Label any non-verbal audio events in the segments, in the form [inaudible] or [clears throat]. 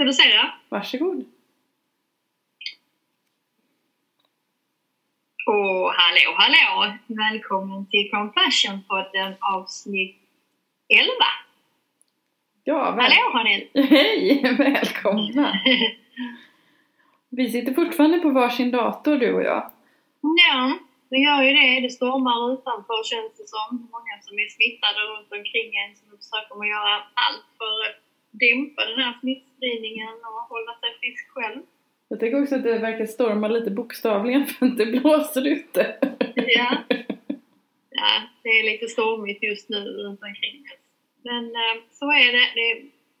introducera? Varsågod. Och hallå, hallå! Välkommen till Compassion-podden avsnitt 11. Ja, väl- Hallå Hanil! [laughs] Hej! Välkomna! [laughs] Vi sitter fortfarande på varsin dator du och jag. Ja, det gör ju det. Det stormar utanför känns det som. Många som är smittade runt omkring en som försöker att göra allt för att dämpa den här smittspridningen och hålla sig frisk själv. Jag tycker också att det verkar storma lite bokstavligen för att det blåser ute. Ja. ja, det är lite stormigt just nu runt omkring oss. Men eh, så är det. Det,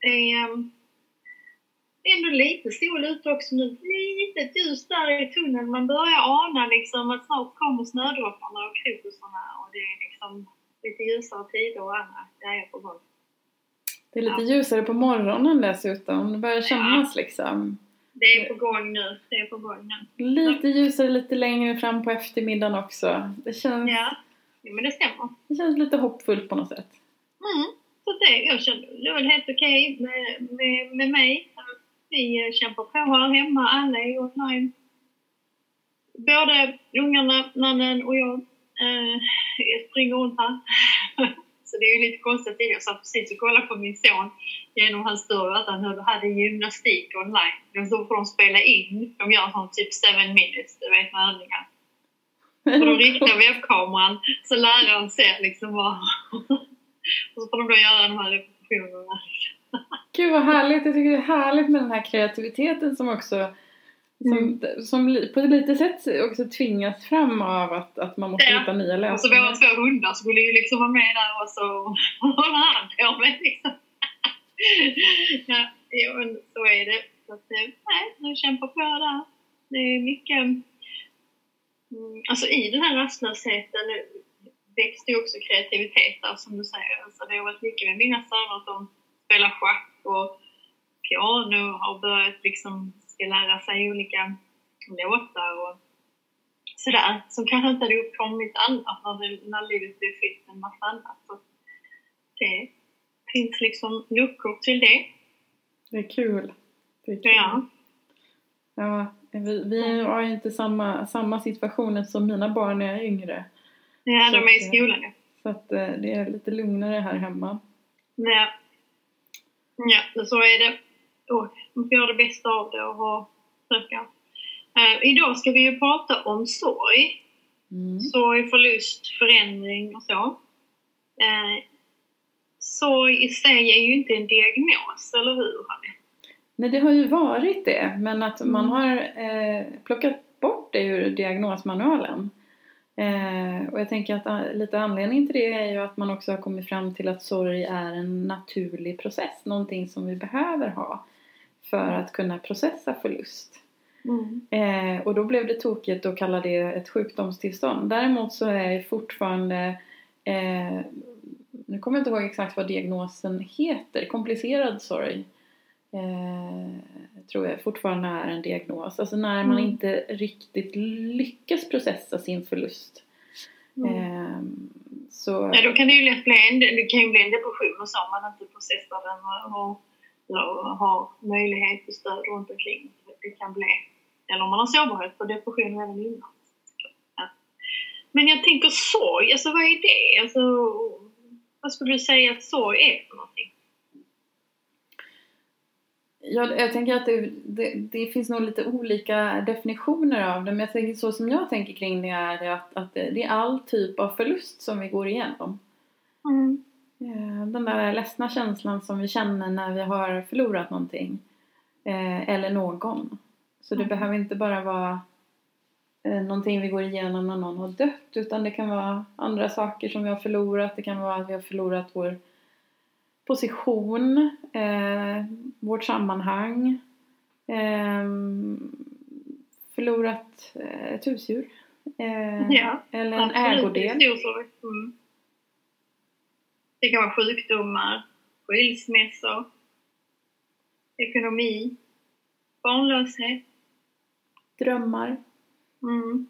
det är ändå lite sol ute också nu. Litet ljus där i tunneln. Man börjar ana liksom att snart kommer snödropparna och krokusarna och det är liksom lite ljusare tider och andra grejer på gång. Det är lite ljusare på morgonen dessutom. Det börjar kännas liksom. Det är på gång nu. Det är på gång nu. Lite ljusare lite längre fram på eftermiddagen också. Det känns, Ja, ja men det stämmer. det känns lite hoppfullt på något sätt. Mm. Så det, jag känner det var helt okej med, med, med mig. Vi eh, kämpar på här hemma, alla är online. Både ungarna, mannen och jag eh, springer runt här. [laughs] Så det är ju lite konstigt. Jag satt precis och kollade på min son genom hans dörr att han hade gymnastik online. Då får de spela in. De gör sån typ 7 minutes, du vet med övningar. Och de riktar webbkameran så läraren ser liksom vad... [laughs] Och så får de då göra de här repetitionerna. Gud vad härligt! Jag tycker det är härligt med den här kreativiteten som också som, Mm. som på ett litet sätt också tvingas fram av att, att man måste Ja. hitta nya Och så våra lösningar. två hundar skulle ju liksom vara med där och så [laughs] hålla hand på mig liksom. [laughs] Ja, jo, så är det. Så att, eh, nej, nu kämpar på där. Det är mycket... Mm, alltså i den här rastlösheten växte ju också kreativitet där som du säger. Alltså, det har varit mycket med mina söner att de spelar schack och piano har börjat liksom ska lära sig olika låtar och sådär som kanske inte hade uppkommit annars när, det, när livet blev fyllt med en massa annat. Så det finns liksom luckor till det. Det är kul. Det är kul. Ja. Ja, vi, vi har ju inte samma, samma situation som mina barn när jag är yngre. Ja, Så de är i att, skolan ja. Så att eh, det är lite lugnare här hemma. Ja, ja så är det. Och man får göra det bästa av det och ha, försöka. Eh, idag ska vi ju prata om sorg. Mm. Sorg, förlust, förändring och så. Eh, sorg i sig är ju inte en diagnos, eller hur Hanne? Nej, det har ju varit det, men att man Mm. har eh, plockat bort det ur diagnosmanualen. Eh, och jag tänker att eh, lite anledning till det är ju att man också har kommit fram till att sorg är en naturlig process, någonting som vi behöver ha för att kunna processa förlust. Mm. Eh, och då blev det tokigt att kalla det ett sjukdomstillstånd. Däremot så är det fortfarande, eh, nu kommer jag inte ihåg exakt vad diagnosen heter, komplicerad sorg. Eh, tror jag fortfarande är en diagnos. Alltså när man Mm. inte riktigt lyckas processa sin förlust. Mm. Eh, så, Ja, då kan det ju lätt bli en, det kan ju bli en depression och så om man inte processar den och, och, och har möjlighet till stöd runt omkring. Det kan bli, eller om man har sårbarhet för depression även innan. Ja. Men jag tänker sorg, alltså vad är det? Alltså, vad skulle du säga att sorg är för någonting? Jag, jag tänker att det, det, det finns nog lite olika definitioner av det. Men jag tänker, så som jag tänker kring det är att, att det, det är all typ av förlust som vi går igenom. Mm. Eh, Den där ledsna känslan som vi känner när vi har förlorat någonting. Eh, eller någon. Så det Mm. behöver inte bara vara eh, någonting vi går igenom när någon har dött. Utan det kan vara andra saker som vi har förlorat. Det kan vara att vi har förlorat vår position, eh, vårt sammanhang, eh, förlorat ett husdjur. Eh, Ja, eller en Absolut, ägodel. Mm. Det kan vara sjukdomar, skilsmässor, ekonomi, barnlöshet. Drömmar. Mm.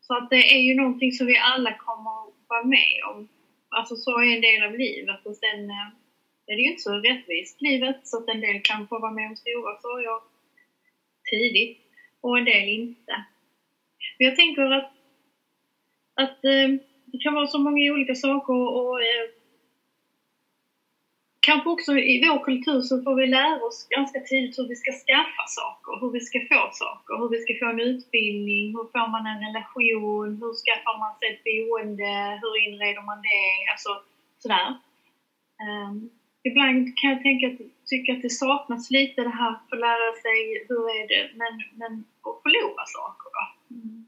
Så att det är ju någonting som vi alla kommer att vara med om. Alltså så är en del av livet och sen eh, är det ju inte så rättvist livet så att en del kan få vara med om stora sorger tidigt och en del inte. Men jag tänker att, att eh, det kan vara så många olika saker och eh, kanske också i vår kultur så får vi lära oss ganska tidigt hur vi ska skaffa saker, hur vi ska få saker, hur vi ska få en utbildning, hur får man en relation, hur skaffar man sig ett boende, hur inreder man det, alltså sådär. Um, ibland kan jag tänka att, tycka att det saknas lite det här för att lära sig hur är det, men, men att förlora saker då. Mm.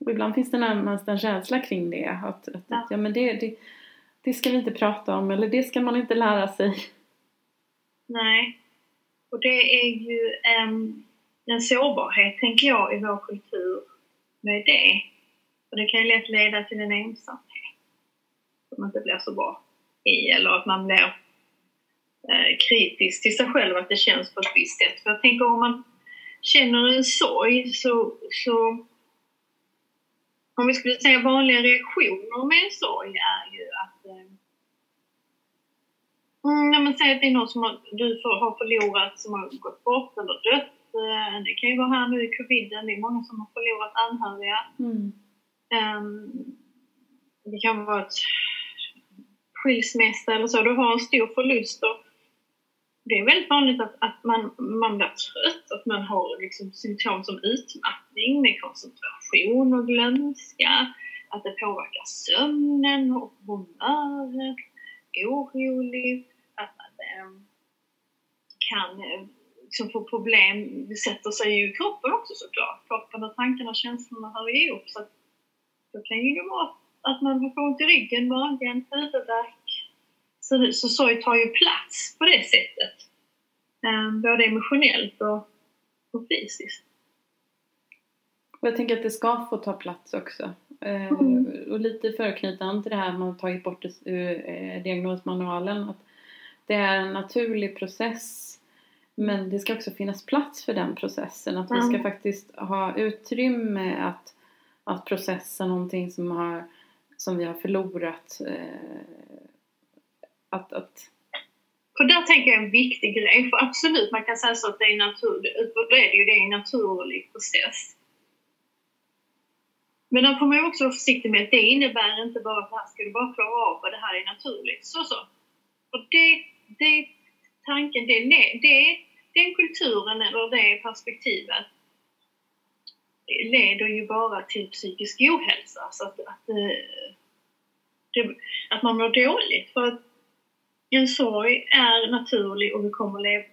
Och ibland finns det närmast en känsla kring det, att, att ja. ja men det, det det ska vi inte prata om eller det ska man inte lära sig. Nej. Och det är ju en, en sårbarhet, tänker jag, i vår kultur med det. Och det kan ju lätt leda till en ensamhet som inte blir så bra i, eller att man blir eh, kritisk till sig själv, att det känns på ett visst sätt. För jag tänker om man känner en sorg så, så om vi skulle säga vanliga reaktioner med en sorg är ju mm, men säg att det är någon som har, du har förlorat, som har gått bort eller dött. Eh, det kan ju vara här nu i coviden, det är många som har förlorat anhöriga. Mm. Um, det kan vara ett skilsmässa eller så, du har en stor förlust och det är väldigt vanligt att, att man, man blir trött, att man har liksom symptom som utmattning med koncentration och glömska, att det påverkar sömnen och humöret, orolig, att man ehm, kan eh, liksom få problem, det sätter sig ju i kroppen också såklart. Kroppen och tankarna och känslorna hör ihop så att då kan ju det vara att man får ont i ryggen, magen, huvudvärk, så, så sorg tar ju plats på det sättet. Ehm, både emotionellt och, och fysiskt. Och jag tänker att det ska få ta plats också. Ehm, mm. Och lite för att knyta an till det här man har tagit bort ur eh, diagnosmanualen. Att det är en naturlig process men det ska också finnas plats för den processen. Att mm. vi ska faktiskt ha utrymme att, att processa någonting som, har, som vi har förlorat. Eh, att, att... Och där tänker jag en viktig grej, för absolut man kan säga så att det är för det är ju, det är en naturlig process. Men där får också vara försiktig med att det innebär inte bara att det här ska du bara klara av och det här är naturligt. Så så. Och det, det tanken, det, det, den kulturen eller det perspektivet leder ju bara till psykisk ohälsa. Så att, att, eh, det, att man mår dåligt. För att en sorg är naturlig och vi kommer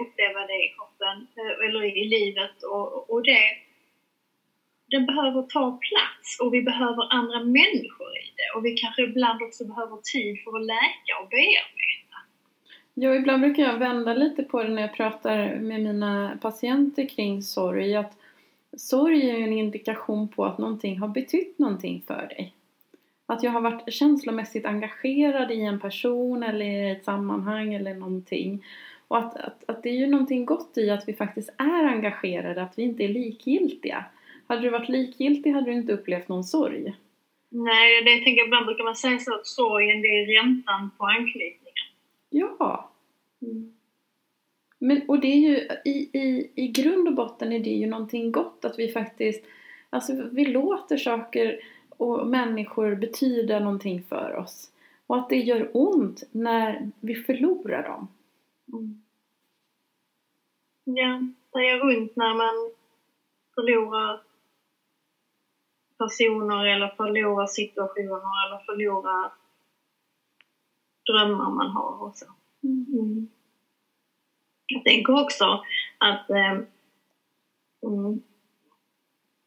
uppleva det i kroppen eh, eller i livet och, och det den behöver ta plats och vi behöver andra människor i det och vi kanske ibland också behöver tid för att läka och bearbeta. Ja, ibland brukar jag vända lite på det när jag pratar med mina patienter kring sorg att sorg är en indikation på att någonting har betytt någonting för dig. Att jag har varit känslomässigt engagerad i en person eller i ett sammanhang eller någonting. Och att, att, att det är ju någonting gott i att vi faktiskt är engagerade, att vi inte är likgiltiga. Hade du varit likgiltig hade du inte upplevt någon sorg. Nej, det tänker jag ibland brukar man säga så att sorgen det är räntan på anknytningen. Ja. Mm. Men, och det är ju i, i, i grund och botten är det ju någonting gott att vi faktiskt Alltså vi låter saker och människor betyda någonting för oss. Och att det gör ont när vi förlorar dem. Mm. Ja, det gör ont när man förlorar personer eller förlorar situationer eller förlorar drömmar man har och så. Mm. Jag tänker också att eh, mm,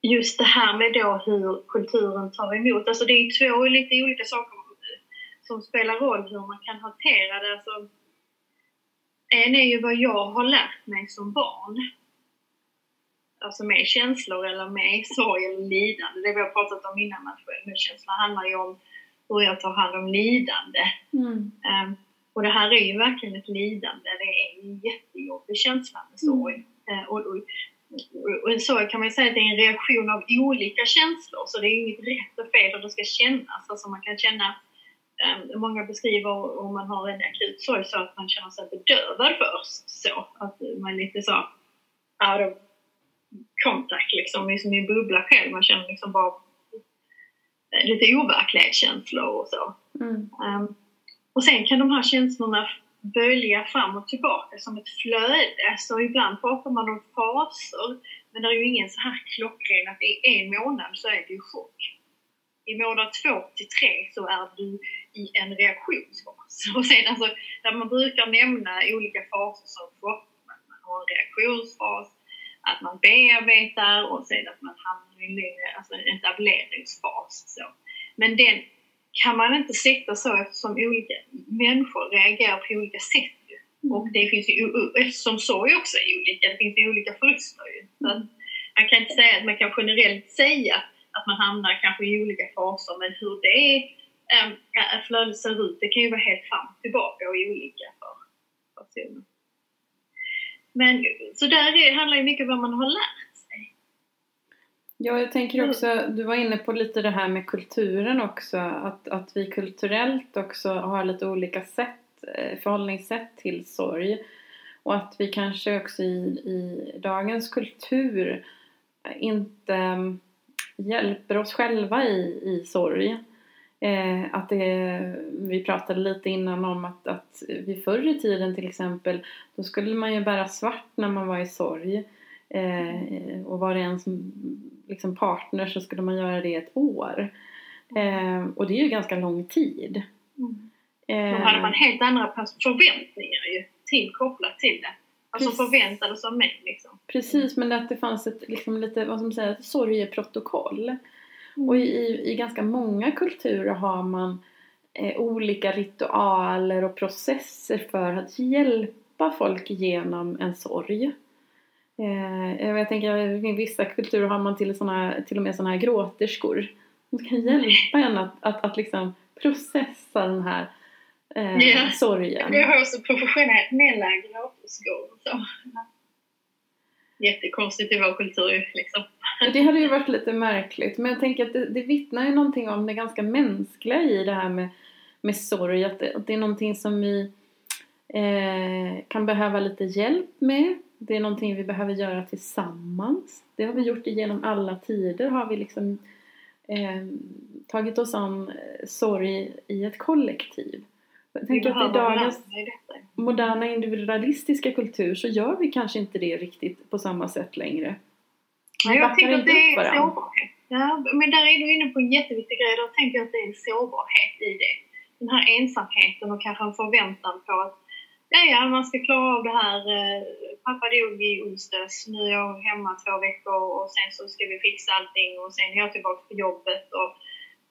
just det här med då hur kulturen tar emot, alltså det är två lite olika saker som spelar roll hur man kan hantera det. Alltså, en är ju vad jag har lärt mig som barn alltså med känslor eller med sorg eller lidande. Det vi har pratat om innan att självmordskänsla handlar ju om hur jag tar hand om lidande. Mm. Um, och det här är ju verkligen ett lidande. Det är en jättejobbig känsla med sorg. Mm. Uh, och, och, och så kan man säga att det är en reaktion av olika känslor, så det är inget rätt och fel hur det ska kännas. Alltså man kan känna, um, många beskriver om man har en akut sorg så att man känner sig bedövad först, så att man är lite så out of contact liksom, i en bubbla själv, man känner liksom bara lite overklighetskänslor och så. Mm. Um, och sen kan de här känslorna bölja fram och tillbaka som ett flöde. Så ibland pratar man om faser, men det är ju ingen så här klockren att i en månad så är det ju chock. I månad två till tre så är du i en reaktionsfas. [laughs] Och sen alltså, där man brukar nämna olika faser som chock, man har en reaktionsfas, att man bearbetar och sen att man hamnar i en, alltså en etableringsfas. Så. Men den kan man inte sätta så eftersom olika människor reagerar på olika sätt. Mm. Och det finns ju, eftersom sorg också är olika, det finns ju olika förluster ju. Så att man kan inte säga att man kan generellt säga att man hamnar kanske i olika faser, men hur det är, flödet ser ut, det kan ju vara helt fram och tillbaka och olika för personer. Men så där är, handlar ju mycket om vad man har lärt sig. Ja, jag tänker också, du var inne på lite det här med kulturen också, att, att vi kulturellt också har lite olika sätt, eh, förhållningssätt till sorg. Och att vi kanske också i, i dagens kultur inte hjälper oss själva i, i sorg. Eh, att det, vi pratade lite innan om att, att vi förr i tiden till exempel då skulle man ju bära svart när man var i sorg. Eh, och var det en som, liksom partner så skulle man göra det ett år. Eh, och det är ju ganska lång tid. Mm. Då hade man helt andra förväntningar ju till, kopplat till det. Alltså Precis. förväntades av mig liksom. Precis, men att det fanns ett liksom lite, vad ska man säga, sorgeprotokoll. Mm. Och i, i ganska många kulturer har man eh, olika ritualer och processer för att hjälpa folk genom en sorg. Eh, jag tänker i vissa kulturer har man till, såna, till och med sådana här gråterskor som kan hjälpa en att, att, att liksom processa den här eh, yeah. sorgen. Vi har också professionella gråterskor jättekonstigt i vår kultur liksom. Det hade ju varit lite märkligt men jag tänker att det, det vittnar ju någonting om det ganska mänskliga i det här med, med sorg. Att det, att det är någonting som vi eh, kan behöva lite hjälp med. Det är någonting vi behöver göra tillsammans. Det har vi gjort genom alla tider. Har vi liksom eh, tagit oss an eh, sorg i ett kollektiv. Jag tänker att i dagens moderna individualistiska kultur så gör vi kanske inte det riktigt på samma sätt längre. Nej, jag tänker att det är sårbarhet. Ja, men där är du inne på en jätteviktig grej. Då tänker jag att det är en sårbarhet i det. Den här ensamheten och kanske en förväntan på att ja, ja, man ska klara av det här. Eh, pappa dog i onsdags, nu är jag hemma två veckor och sen så ska vi fixa allting och sen är jag tillbaka på jobbet och,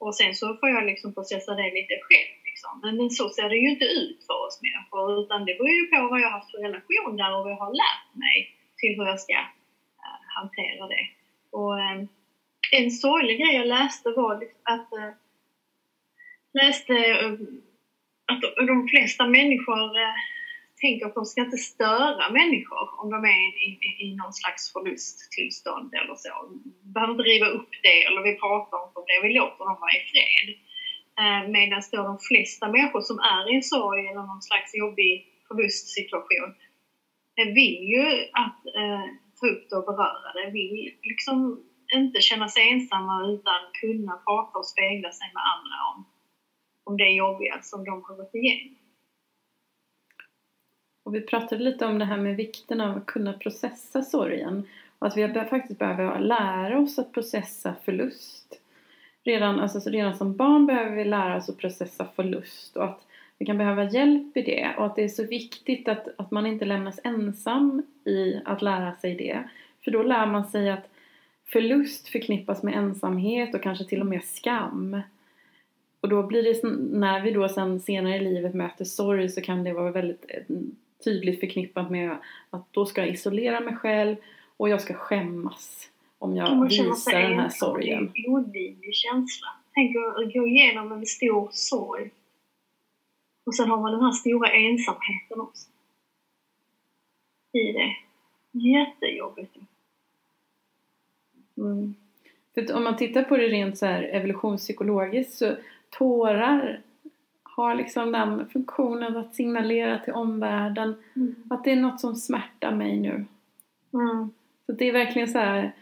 och sen så får jag liksom processa det lite själv. Liksom. Men så ser det ju inte ut för oss människor utan det beror ju på vad jag har haft för relation där och vad jag har lärt mig till hur jag ska hantera det. Och eh, en sorglig grej jag läste var liksom att eh, läste eh, att de flesta människor tänker att de ska inte störa människor om de är i, i, i någon slags förlusttillstånd eller så. Behöver inte riva upp det eller vi pratar inte om det, vi låter dem vara i fred. Medan då de flesta människor som är i en sorg eller någon slags jobbig förlustsituation vill ju att eh, ta upp det och beröra det, vill liksom inte känna sig ensamma utan kunna prata och spegla sig med andra om, om det jobbiga som de har gått igenom. Och vi pratade lite om det här med vikten av att kunna processa sorgen. Och att vi faktiskt behöver lära oss att processa förlust. Redan, alltså, redan som barn behöver vi lära oss att processa förlust och att vi kan behöva hjälp i det och att det är så viktigt att, att man inte lämnas ensam i att lära sig det. För då lär man sig att förlust förknippas med ensamhet och kanske till och med skam. Och då blir det, när vi då sen senare i livet möter sorg så kan det vara väldigt eh, tydligt förknippat med att då ska jag isolera mig själv och jag ska skämmas om jag visar den här sorgen. Det är en olidlig känsla. Tänk att gå igenom en stor sorg. Och sen har man den här stora ensamheten också. I det. Jättejobbigt. Mm. För om man tittar på det rent så här evolutionspsykologiskt så tårar har liksom den funktionen att signalera till omvärlden Mm. att det är något som smärtar mig nu. Mm. Så det är verkligen så här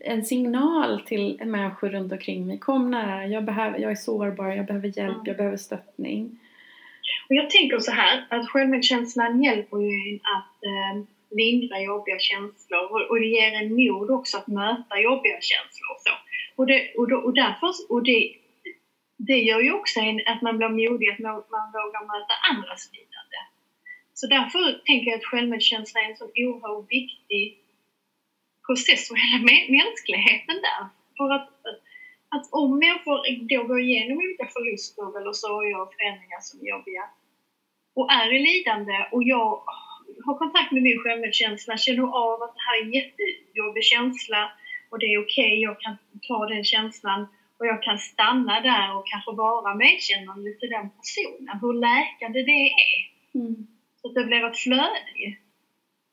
en signal till människor runt omkring mig. Kom nära, jag, behöver, jag är sårbar, jag behöver hjälp, Mm. jag behöver stöttning. Och jag tänker så här att självmedkänslan hjälper ju en att eh, lindra jobbiga känslor och, och det ger en mod också att möta jobbiga känslor och så. Och, det, och, då, och därför, och det, det gör ju också en, att man blir modig, att man, man vågar möta andras lidande. Så därför tänker jag att självmedkänsla är en så oerhört viktig process för hela mä- mänskligheten där. För att, att om människor då går igenom olika förluster eller sorger och förändringar som är jobbiga och är i lidande och jag har kontakt med min självmedkänsla, känner av att det här är en jättejobbig känsla och det är okej, jag kan ta den känslan och jag kan stanna där och kanske vara medkännande till den personen, hur läkande det är. Mm. Så att det blir ett flöde.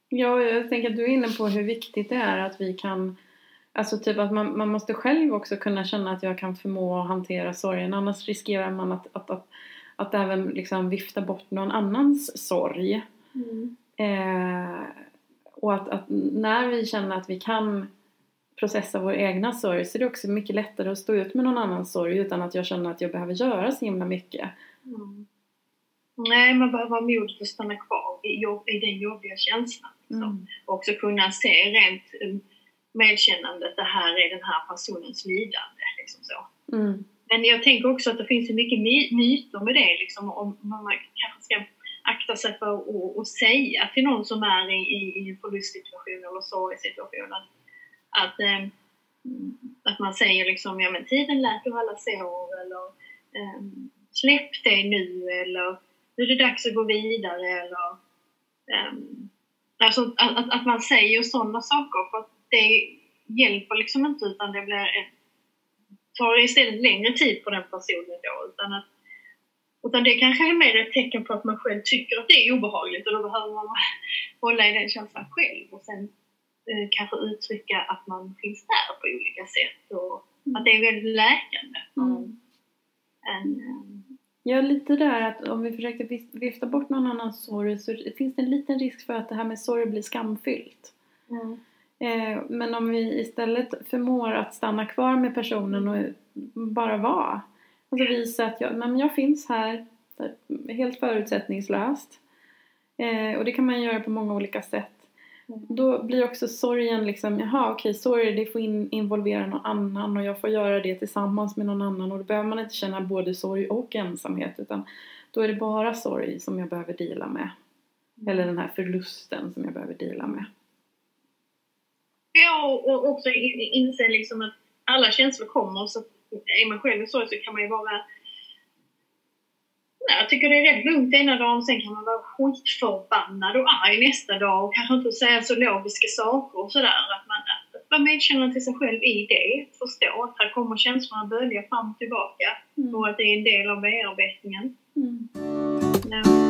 Ja, jag tänker att du är inne på hur viktigt det är att vi kan Alltså typ att man, man måste själv också kunna känna att jag kan förmå att hantera sorgen annars riskerar man att, att, att, att även liksom vifta bort någon annans sorg. Eh, och att, att när vi känner att vi kan processa vår egna sorg så är det också mycket lättare att stå ut med någon annans sorg utan att jag känner att jag behöver göra så himla mycket. Mm. Nej, man behöver ha mod för att stanna kvar i, jobb, i den jobbiga känslan. Liksom. Mm. Och också kunna se rent um, medkännande att det här är den här personens lidande. Liksom så. Mm. Men jag tänker också att det finns mycket my- myter med det, liksom, om man kanske ska akta sig för att, att säga till någon som är i, i, i en förlustsituation eller sorgsituation att, att, eh, att man säger liksom, ja men tiden läker alla sår eller eh, släpp det nu eller nu är det dags att gå vidare eller eh, alltså att, att man säger sådana saker för att det hjälper liksom inte utan det blir ett tar istället längre tid på den personen då. Utan, att, utan det kanske är mer ett tecken på att man själv tycker att det är obehagligt och då behöver man [laughs] hålla i den känslan själv och sen eh, kanske uttrycka att man finns där på olika sätt och att det är väldigt läkande. Mm. En, eh, Ja, lite där att om vi försöker vifta bort någon annans sorg så finns det en liten risk för att det här med sorg blir skamfyllt. Eh, men om vi istället förmår att stanna kvar med personen och bara vara. Alltså visa att jag, men jag finns här helt förutsättningslöst. Eh, och det kan man göra på många olika sätt. Mm. Då blir också sorgen liksom, jaha okej sorg det får in, involvera någon annan och jag får göra det tillsammans med någon annan och då behöver man inte känna både sorg och ensamhet utan då är det bara sorg som jag behöver dela med. Eller den här förlusten som jag behöver dela med. Ja, och, och också in- inse liksom att alla känslor kommer så är man själv sorg så kan man ju vara Nej, jag tycker det är rätt lugnt ena dagen, sen kan man vara skitförbannad och arg nästa dag och kanske inte säga så logiska saker och sådär. Att man att vara medkännande till sig själv i det, förstå att här kommer känslorna bölja fram och tillbaka Mm. och att det är en del av bearbetningen. Mm. Ja.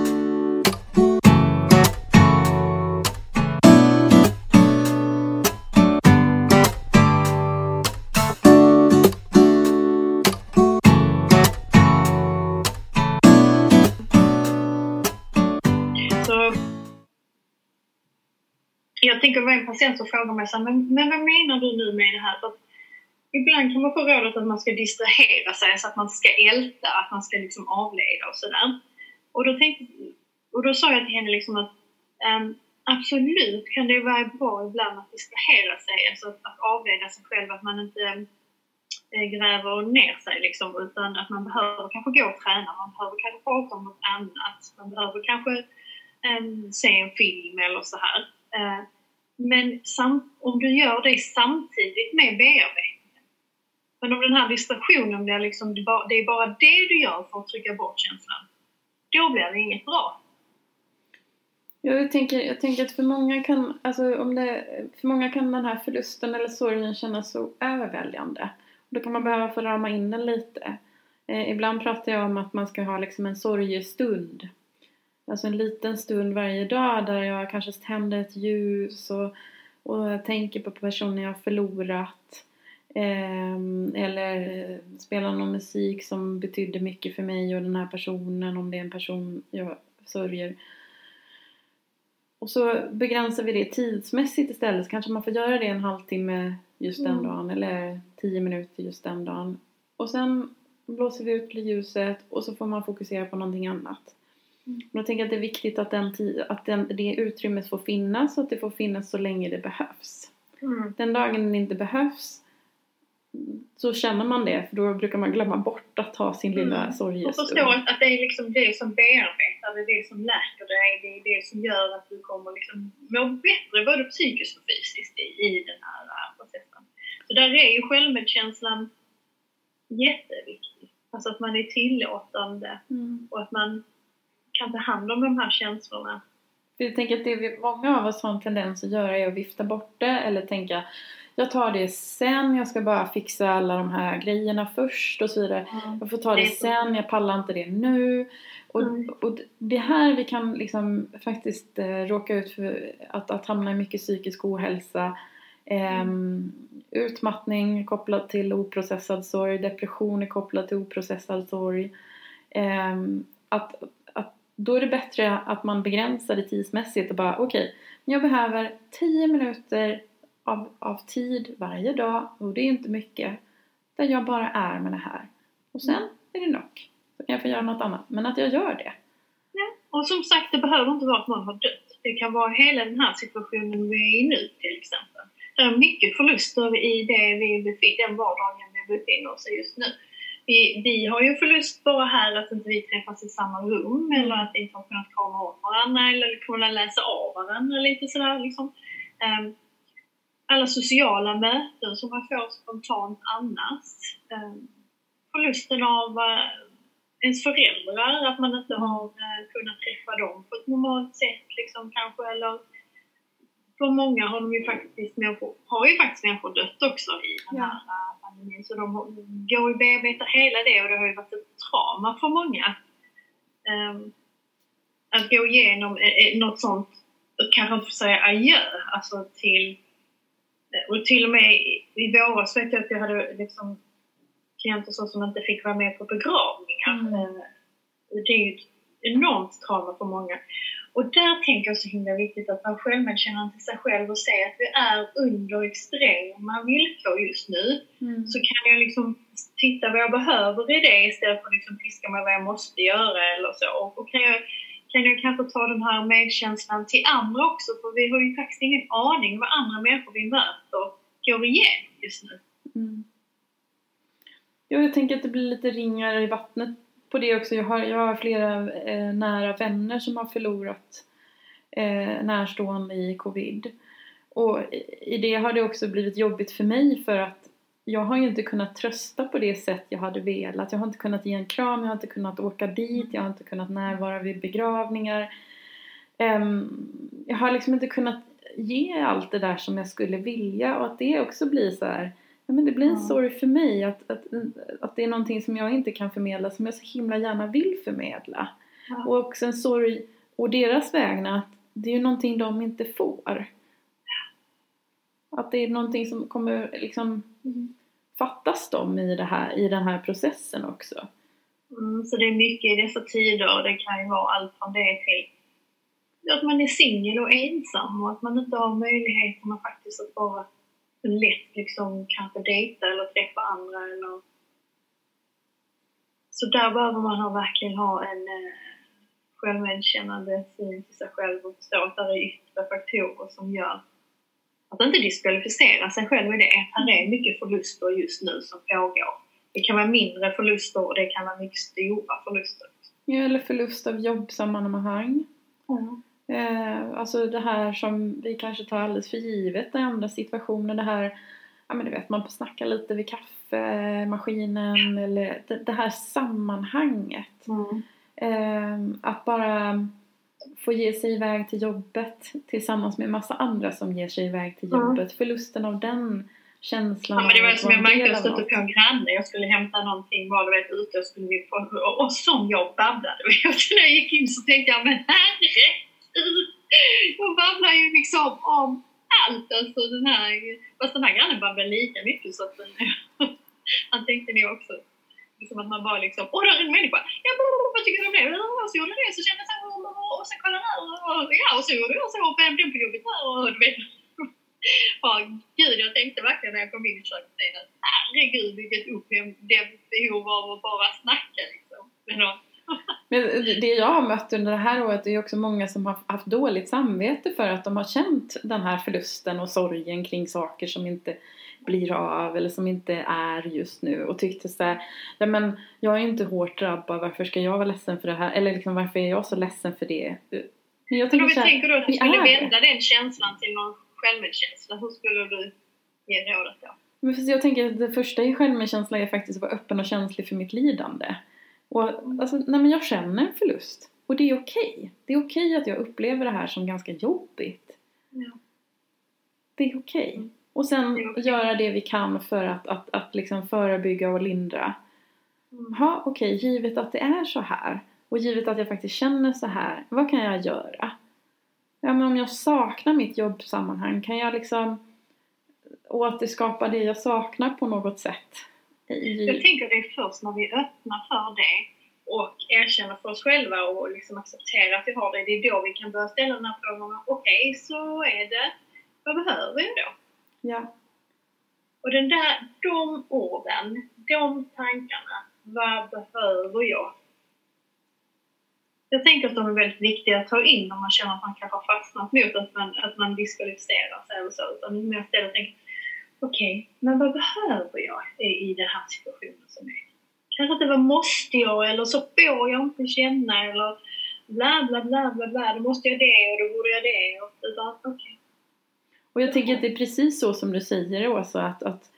Jag tänker det var en patient som frågade mig så här, men, men vad menar du nu med det här? För att ibland kan man få rådet att man ska distrahera sig så att man ska älta, att man ska liksom avleda och sådär. Och då, tänkte, och då sa jag till henne liksom att um, absolut kan det vara bra ibland att distrahera sig, alltså att, att avleda sig själv, att man inte eh, gräver ner sig liksom, utan att man behöver kanske gå och träna, man behöver kanske prata om något annat, man behöver kanske um, se en film eller så här. Eh, men om du gör det samtidigt med bearbetningen. Men om den här distraktionen blir liksom, det är bara det du gör för att trycka bort känslan. Då blir det inget bra. Jag tänker, jag tänker att för många, kan, alltså om det, för många kan den här förlusten eller sorgen kännas så överväldigande. Då kan man behöva få rama in den lite. Eh, ibland pratar jag om att man ska ha liksom en sorgestund. Alltså en liten stund varje dag där jag kanske tänder ett ljus och, och tänker på personen jag har förlorat. Ehm, eller spela någon musik som betydde mycket för mig och den här personen om det är en person jag sörjer. Och så begränsar vi det tidsmässigt istället så kanske man får göra det en halvtimme just den Mm. dagen eller tio minuter just den dagen. Och sen blåser vi ut ljuset och så får man fokusera på någonting annat. Mm. Och jag tänker att det är viktigt att, den att den, det utrymmet får finnas och att det får finnas så länge det behövs. Mm. Den dagen den inte behövs så känner man det för då brukar man glömma bort att ta sin lilla Mm. Och sorgestund. förstå att, att det är liksom det som bearbetar, det är det som läker dig, det är det som gör att du kommer liksom må bättre både psykiskt och fysiskt i, i den här processen. Så där är ju självmedkänslan jätteviktig. Alltså att man är tillåtande Mm. och att man kan ta hand om de här känslorna. För jag tänker att det vi, många av oss har en tendens att göra är att vifta bort det eller tänka jag tar det sen, jag ska bara fixa alla de här grejerna först och så vidare. Jag får ta det sen, jag pallar inte det nu. Och, Mm. och det är här vi kan liksom faktiskt eh, råka ut för att, att hamna i mycket psykisk ohälsa. Ehm, utmattning kopplat till oprocessad sorg, depression är kopplat till oprocessad sorg. Ehm, att, då är det bättre att man begränsar det tidsmässigt och bara okej, jag behöver 10 minuter av, av tid varje dag och det är inte mycket. Där jag bara är med det här. Och sen är det nog. Så kan jag få göra något annat. Men att jag gör det. Och som sagt, det behöver inte vara att någon har dött. Det kan vara hela den här situationen vi är i nu till exempel. Det är mycket förluster i det vi befinner, den vardagen vi befinner oss i just nu. Vi, vi har ju en förlust bara här att inte vi träffas i samma rum eller att vi inte har kunnat krama om varandra eller kunna läsa av varandra lite sådär liksom. Um, alla sociala möten som man får spontant annars. Um, förlusten av uh, ens föräldrar, att man inte har uh, kunnat träffa dem på ett normalt sätt liksom kanske eller för många har de ju faktiskt människor, har ju faktiskt människor dött också i den här eh, pandemin så de går ju bearbetar hela det och det har ju varit ett trauma för många. Ehm, att gå igenom eh, eh, något sånt, och kanske inte få säga adjö, alltså till och till och med i, våras vet jag att jag hade liksom klienter så som inte fick vara med på begravningar. Mm. Eh, Det är ju ett enormt trauma för många. Och där tänker jag så himla viktigt att vara självmedkännande till sig själv och se att vi är under extrema villkor just nu. Mm. Så kan jag liksom titta vad jag behöver i det istället för att liksom piska mig vad jag måste göra eller så. Och, och kan, jag, kan jag kanske ta den här medkänslan till andra också för vi har ju faktiskt ingen aning vad andra människor vi möter går igenom just nu. Mm. Jo, jag tänker att det blir lite ringar i vattnet på det också. Jag har, jag har flera eh, nära vänner som har förlorat eh, närstående i covid. Och i- det har det också blivit jobbigt för mig för att jag har ju inte kunnat trösta på det sätt jag hade velat. Jag har inte kunnat ge en kram, jag har inte kunnat åka dit, jag har inte kunnat närvara vid begravningar. Um, jag har liksom inte kunnat ge allt det där som jag skulle vilja och att det också blir så här Ja, men det blir en sorg för mig att, att, att det är någonting som jag inte kan förmedla som jag så himla gärna vill förmedla. Ja. Och också en sorg å deras vägnar att det är ju någonting de inte får. Att det är någonting som kommer liksom Mm. fattas dem i, det här, i den här processen också. Mm, så det är mycket i dessa tider. Det kan ju vara allt från det till att man är singel och ensam och att man inte har möjligheterna faktiskt att bara lätt liksom kanske dejta eller träffa andra eller så där behöver man ha, verkligen ha en eh, självmedkännande syn till sig själv och förstå att det är yttre faktorer som gör att inte diskvalificera sig själv i det. Här är mycket förluster just nu som pågår. Det kan vara mindre förluster och det kan vara mycket stora förluster. Ja, eller förlust av jobbsammanhang. Mm. Eh, alltså det här som vi kanske tar alldeles för givet i andra situationer. Det här, ja men du vet, man får snacka lite vid kaffemaskinen eller det, det här sammanhanget. Mm. Eh, att bara få ge sig iväg till jobbet tillsammans med massa andra som ger sig iväg till Mm. jobbet. Förlusten av den känslan. Ja, men det var som jag märkte, jag stötte på en granne. Jag skulle hämta någonting, var du vet ute och skulle vi få, och, och som jag babblade. [laughs] Och när jag gick in så tänkte jag, men herregud! [laughs] Hon babblar ju liksom om allt. Alltså den här, fast den här grannen babblade lika mycket så att den, [laughs] han tänkte nog också liksom att man bara liksom, åh där är en människa, ja, vad tycker du om det? Och så gjorde det, så kände jag så och sen kolla där, och ja, och så gjorde jag så, och vem dog på jobbet här, och du vet. [laughs] Bara, gud, jag tänkte verkligen när jag kom in i köket att herregud vilket upphämt behov av att bara snacka liksom Men då, men det jag har mött under det här året är också många som har haft dåligt samvete för att de har känt den här förlusten och sorgen kring saker som inte blir av eller som inte är just nu och tyckte såhär, ja men jag är inte hårt drabbad, varför ska jag vara ledsen för det här? Eller liksom varför är jag så ledsen för det? Men jag tänker, men om vi tänker då att du skulle vända den känslan till någon självmedkänsla, hur skulle du ge rådet då? Men jag tänker att det första i självmedkänsla är faktiskt att vara öppen och känslig för mitt lidande. Och alltså, nej men jag känner en förlust. Och det är okej. Okay. Det är okej okay att jag upplever det här som ganska jobbigt. Ja. Det är okej. Okay. Och sen okay. göra det vi kan för att, att, att liksom förebygga och lindra. Mm. Ja, okej, okay, givet att det är så här och givet att jag faktiskt känner så här, vad kan jag göra? Ja, men om jag saknar mitt jobbsammanhang, kan jag liksom återskapa det jag saknar på något sätt? Jag tänker det är först när vi öppnar för det och erkänner för oss själva och liksom accepterar att vi har det, det är då vi kan börja ställa den här frågan, okej, okay, så är det, vad behöver jag då? Ja. Och den där, de orden, de tankarna, vad behöver jag? Jag tänker att de är väldigt viktiga att ta in om man känner att man kanske har fastnat mot att man, att man diskvalificerar sig eller så. Utan mer istället tänker, okej, okay, men vad behöver jag i den här situationen som är? Kanske inte vad måste jag eller så får jag inte känna eller bla bla bla bla bla, då måste jag det och då borde jag det. Utan okay, och jag tänker att det är precis så som du säger Åsa, att, att,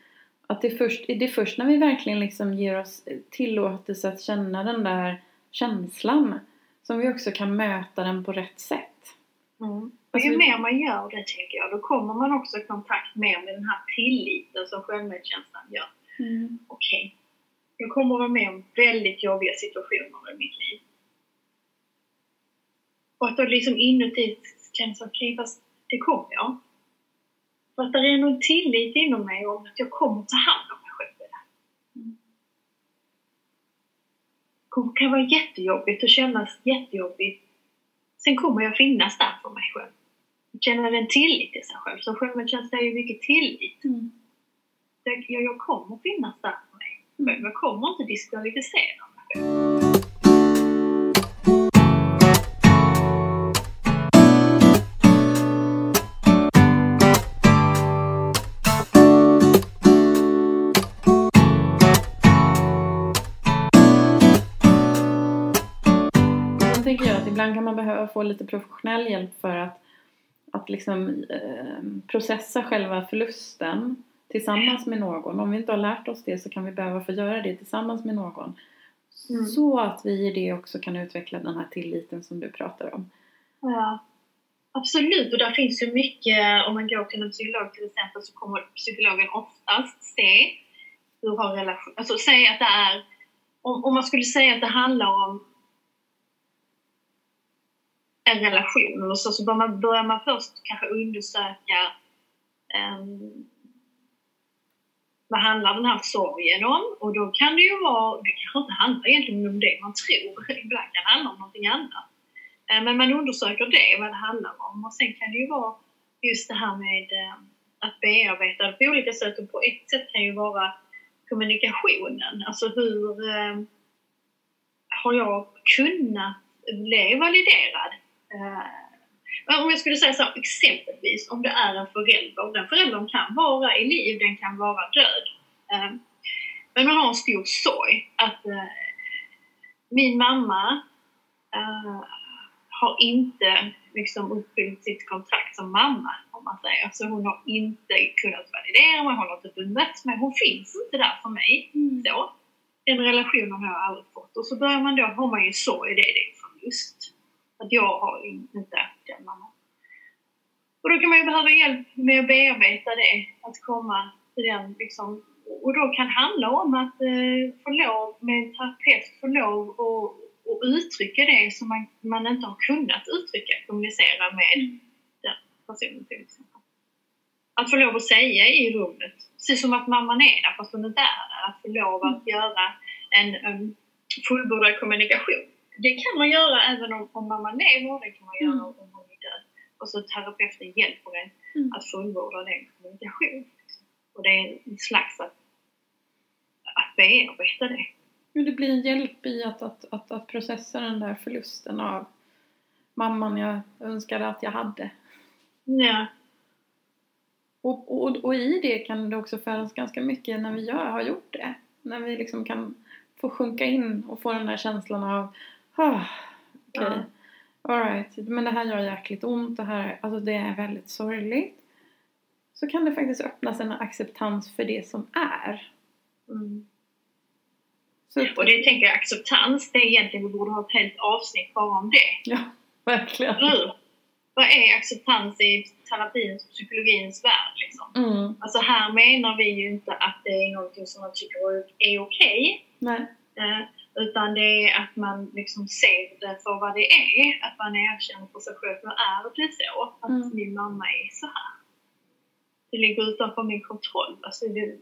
att det, är först, det är först när vi verkligen liksom ger oss tillåtelse att känna den där känslan som vi också kan möta den på rätt sätt. Mm. Och ju mer man gör det tycker jag, då kommer man också i kontakt mer med den här tilliten som självmedkänslan gör. Mm. Okej, okay. jag kommer att vara med om väldigt jobbiga situationer i mitt liv. Och att då liksom inuti känns okej, okay, fast det kommer jag. För att det är någon tillit inom mig om att jag kommer ta hand om mig själv i det. Mm. Det kan vara jättejobbigt och kännas jättejobbigt. Sen kommer jag finnas där för mig själv. Känna en tillit till sig själv. Så självmedkänsla är ju mycket tillit. Mm. Jag, jag kommer finnas där för mig själv. Jag kommer inte diskvalificera mig ibland kan man behöva få lite professionell hjälp för att, att liksom, eh, processa själva förlusten tillsammans med någon. Om vi inte har lärt oss det så kan vi behöva få göra det tillsammans med någon. Mm. Så att vi i det också kan utveckla den här tilliten som du pratar om. Ja, absolut. Och där finns ju mycket, om man går till en psykolog till exempel så kommer psykologen oftast se hur har relation, alltså säga att det är, om, om man skulle säga att det handlar om en relation eller så, så bör man, börjar man först kanske undersöka um, vad handlar den här sorgen om? Och då kan det ju vara, det kanske inte handlar egentligen om det man tror, [laughs] ibland kan det handla om någonting annat. Eh, men man undersöker det, vad det handlar om. Och sen kan det ju vara just det här med ehm, att bearbeta det på olika sätt. Och på ett sätt kan ju vara kommunikationen. Alltså hur ehm, har jag kunnat bli validerad Uh, om jag skulle säga så exempelvis om det är en förälder, den föräldern kan vara i liv, den kan vara död. Uh, men man har en stor sorg att uh, min mamma har inte liksom uppfyllt sitt kontrakt som mamma, om man säger. Så hon har inte kunnat validera mig, hon har inte bemötts mig, hon finns inte där för mig. Mm. Så. Den relationen har jag aldrig fått. Och så börjar man då, har man ju sorg, det är det förlust. Att jag har inte den mamman. Och då kan man ju behöva hjälp med att bearbeta det, att komma till den liksom. Och då kan det handla om att eh, få lov, med en terapeut, få lov att och uttrycka det som man, man inte har kunnat uttrycka, kommunicera med mm. den personen till exempel. att få lov att säga i rummet, precis som att mamman är där fast hon inte är där, att få lov att Mm. göra en um, fullbordad kommunikation. Det kan man göra även om, om mamman lever, det kan man göra Mm. om hon är död. Och så terapeuten hjälper en Mm. att fullborda den kommunikation. Och det är en slags att, att bearbeta det. Men det blir en hjälp i att, att, att, att processa den där förlusten av mamman jag önskade att jag hade. Ja. Och, och, och i det kan det också födas ganska mycket när vi gör, har gjort det. När vi liksom kan få sjunka in och få den där känslan av ah, okej, alright, men det här gör jäkligt ont, det här, alltså det är väldigt sorgligt. Så kan det faktiskt öppnas en acceptans för det som är. Mm. Och det tänker jag, acceptans, det är egentligen, vi borde ha ett helt avsnitt bara om det. Ja, verkligen. Eller? Vad är acceptans i terapins och psykologins värld liksom? Mm, Alltså här menar vi ju inte att det är någonting som man tycker är okej. nej. Eh, utan det är att man liksom ser det för vad det är. Att man erkänner för sig själv, nu är det så. Att Mm. min mamma är så här. Det ligger utanför min kontroll. Alltså det,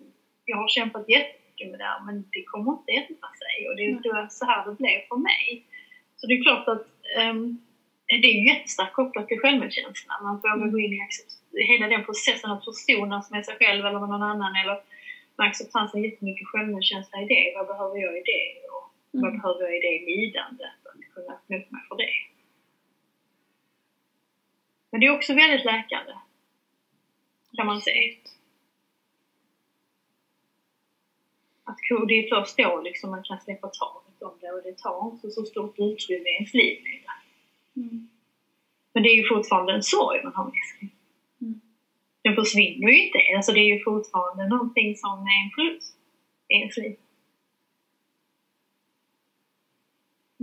jag har kämpat jättemycket med det här men det kommer inte ändra sig. Och det är Mm. då så här det blev för mig. Så det är klart att ehm, det är jättestarkt kopplat till självmedkänslan. Att våga Mm. gå in i hela den processen att förstonas med sig själv eller med någon annan. Eller med acceptans är jättemycket självmedkänsla i det. Vad behöver jag i det? Och vad Mm. behöver jag i det lidandet? Att kunna öppna upp mig för det. Men det är också väldigt läkande. Kan man säga. Att det är först då liksom man kan släppa taget om det och det tar inte så stort utrymme i ens liv. Mm. Men det är ju fortfarande en sorg man har med sig. Mm. Den försvinner ju inte. Alltså det är ju fortfarande någonting som är en förlust i ens liv.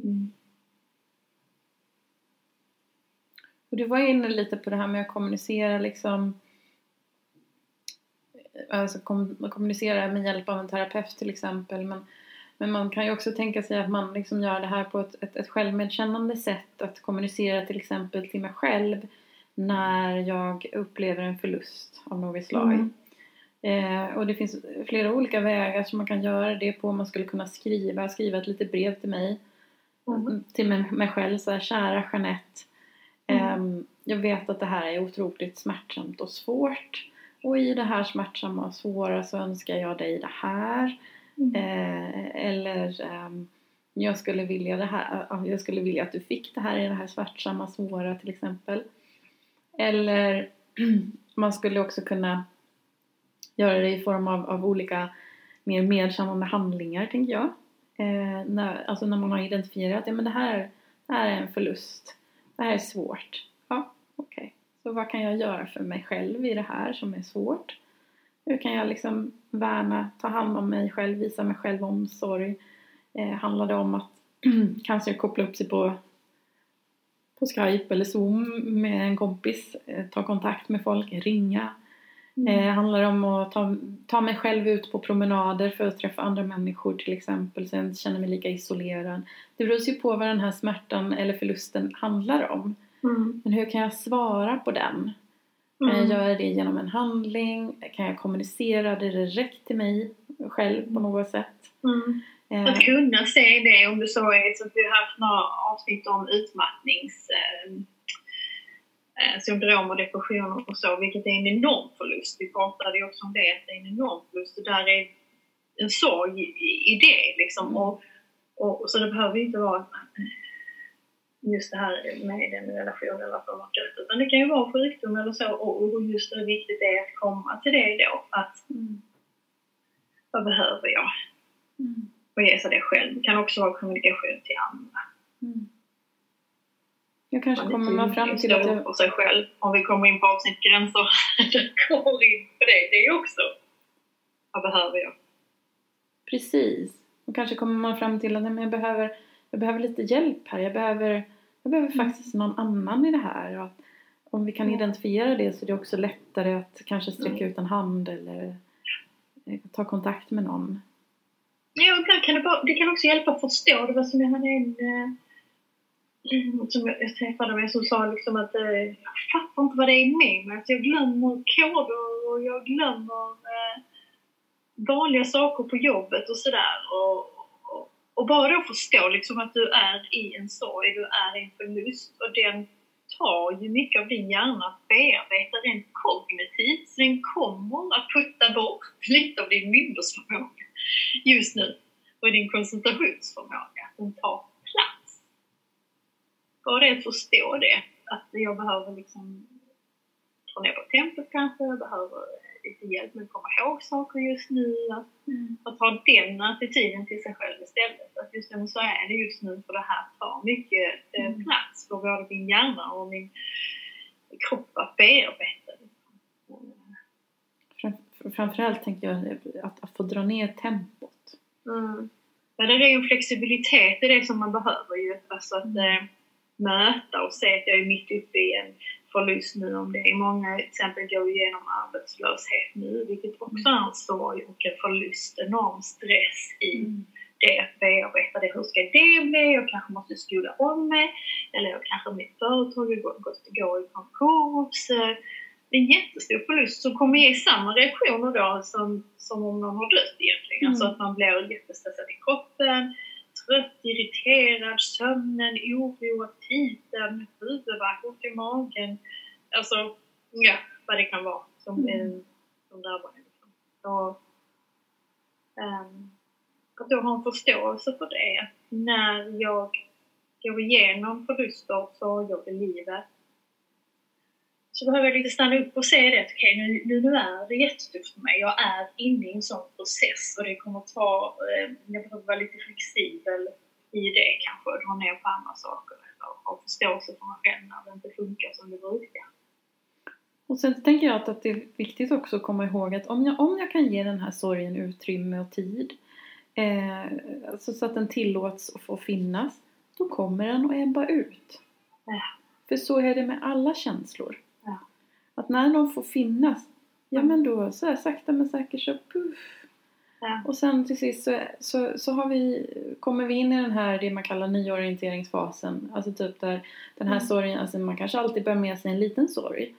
Mm. Och du var inne lite på det här med att kommunicera liksom alltså kom, kommunicera med hjälp av en terapeut till exempel men, men man kan ju också tänka sig att man liksom gör det här på ett, ett, ett självmedkännande sätt att kommunicera till exempel till mig själv när jag upplever en förlust av något slag. Mm. Eh, och det finns flera olika vägar som man kan göra det på. Man skulle kunna skriva, skriva ett litet brev till mig Mm. till mig, själv så här, kära Jeanette. Mm. ehm, jag vet att det här är otroligt smärtsamt och svårt. Och i det här smärtsamma och svåra så önskar jag dig det här. Mm. Eh, eller ehm, jag skulle vilja det här, ja, jag skulle vilja att du fick det här i det här smärtsamma, svåra till exempel. Eller [clears throat] man skulle också kunna göra det i form av, av olika mer medkännande handlingar tänker jag. Eh, när, alltså när man har identifierat att ja, men det, här, det här är en förlust. Det här är svårt. Ja, okej. Så vad kan jag göra för mig själv i det här som är svårt? Hur kan jag liksom värna, ta hand om mig själv, visa mig själv omsorg? Eh, handlar det om att [clears throat] kanske koppla upp sig på, på Skype eller Zoom med en kompis, eh, ta kontakt med folk, ringa? Eh, handlar om att ta, ta mig själv ut på promenader för att träffa andra människor till exempel så jag inte känner mig lika isolerad. Det beror ju på vad den här smärtan eller förlusten handlar om. Mm. Men hur kan jag svara på den? Kan jag Mm. göra det genom en handling? Kan jag kommunicera det direkt till mig själv på något sätt? Mm. Eh, Att kunna se det om det så är så att vi har haft några avsnitt om utmattnings eh, eh, syndrom och depressioner och så, vilket är en enorm förlust. Vi pratade ju också om det, att det är en enorm förlust och där är en sorg i, i det liksom. Mm. Och, och, så det behöver inte vara just det här med en relation eller att de har dött, utan det kan ju vara sjukdom eller så och, och just hur viktigt det är att komma till det då, att mm, vad behöver jag? mm, Och ge sig det själv. Det kan också vara kommunikation till andra. mm. Jag kanske Man kommer man fram till att för sig själv. Om vi kommer in på avsnitt gränser, [laughs] kommer in på det. Det är också. Vad behöver jag? Precis. Och kanske kommer man fram till att nej, men jag, behöver, jag behöver lite hjälp här. Jag behöver, jag behöver Mm. faktiskt någon annan i det här. Och om vi kan Ja. identifiera det så är det också lättare att kanske sträcka Mm. ut en hand eller eh, ta kontakt med någon. Ja, ibland kan det, bara, det kan också hjälpa att förstå. Det var som jag hade en eh, Mm, som jag, jag träffade mig som sa liksom att eh, jag fattar inte vad det är med mig. Att jag glömmer koder och jag glömmer eh, vanliga saker på jobbet och sådär. Och, och, och bara då förstå liksom att du är i en sorg, du är i en förlust och den tar ju mycket av din hjärna att bearbeta rent kognitivt. Så den kommer att putta bort lite av din minnesförmåga just nu och din koncentrationsförmåga. Den tar. Bara det att förstå det, att jag behöver liksom dra ner på tempot kanske, jag behöver lite hjälp med att komma ihåg saker just nu. Att, mm. att ha den attityden till sig själv istället. Att just nu så är det just nu för det här tar mycket eh, mm. plats för både min hjärna och min kropp att bearbeta. Framförallt tänker jag att, att få dra ner tempot. Mm. Ja, det är ju flexibilitet, det är det som man behöver ju. Alltså att eh, möta och se att jag är mitt uppe i en förlust nu om det är många till exempel går igenom arbetslöshet nu vilket också är en sorg och en förlust, enorm stress i mm. det att bearbeta det. Hur ska det bli? Jag kanske måste skola om mig eller jag kanske mitt företag har gått gå i konkurs. Det är en jättestor förlust som kommer ge samma reaktioner då som, som om någon har dött egentligen. Mm. Alltså att man blir jättestressad i kroppen, trött, irriterad, sömnen, oro, aptiten, huvudvärk, ont i magen. Alltså, ja, vad det kan vara som, mm. som drabbar en. Liksom. Och, um, att då ha en förståelse för det. När jag går igenom förluster, sorger i livet så behöver jag lite stanna upp och se det. Okej, okay, nu, nu, är det jättetufft för mig. Jag är inne i en sån process och det kommer ta... Eh, jag behöver vara lite flexibel i det kanske och dra ner på andra saker. Och ha förståelse för mig själv när det inte funkar som det brukar. Och sen tänker jag att, det är viktigt också att komma ihåg att om jag, om jag kan ge den här sorgen utrymme och tid eh, alltså så att den tillåts att få finnas då kommer den att ebba ut. Ja. För så är det med alla känslor. Att när de får finnas, ja men då så här, sakta men säkert så puff. Ja. Och sen till sist så, så, så har vi, kommer vi in i den här, det man kallar nyorienteringsfasen. Alltså typ där den här mm. sorgen, alltså man kanske alltid bär med sig en liten sorg.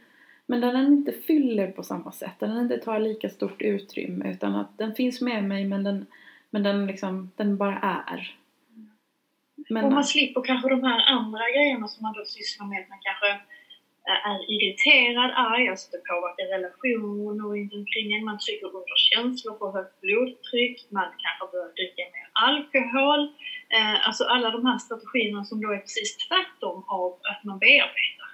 Men där den inte fyller på samma sätt, där den inte tar lika stort utrymme utan att den finns med mig men den, men den liksom, den bara är. Men, och man slipper kanske de här andra grejerna som man då sysslar med, man kanske är irriterad, arg, alltså det påverkar relationer runt omkring en. Man trycker under känslor får högt blodtryck, man kanske börjar dricka mer alkohol. Eh, alltså alla de här strategierna som då är precis tvärtom av att man bearbetar.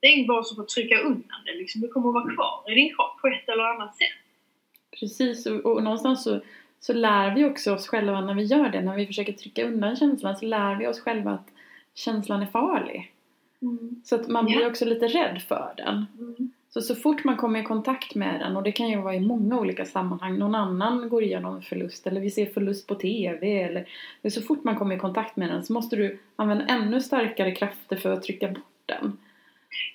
Det är inte bara som att trycka undan det, liksom. det kommer att vara kvar i din kropp på ett eller annat sätt. Precis, och, och någonstans så, så lär vi också oss själva när vi gör det, när vi försöker trycka undan känslan, så lär vi oss själva att känslan är farlig. Mm. Så att man blir också lite rädd för den. Mm. Så så fort man kommer i kontakt med den, och det kan ju vara i många olika sammanhang, någon annan går igenom förlust eller vi ser förlust på TV eller så fort man kommer i kontakt med den så måste du använda ännu starkare krafter för att trycka bort den.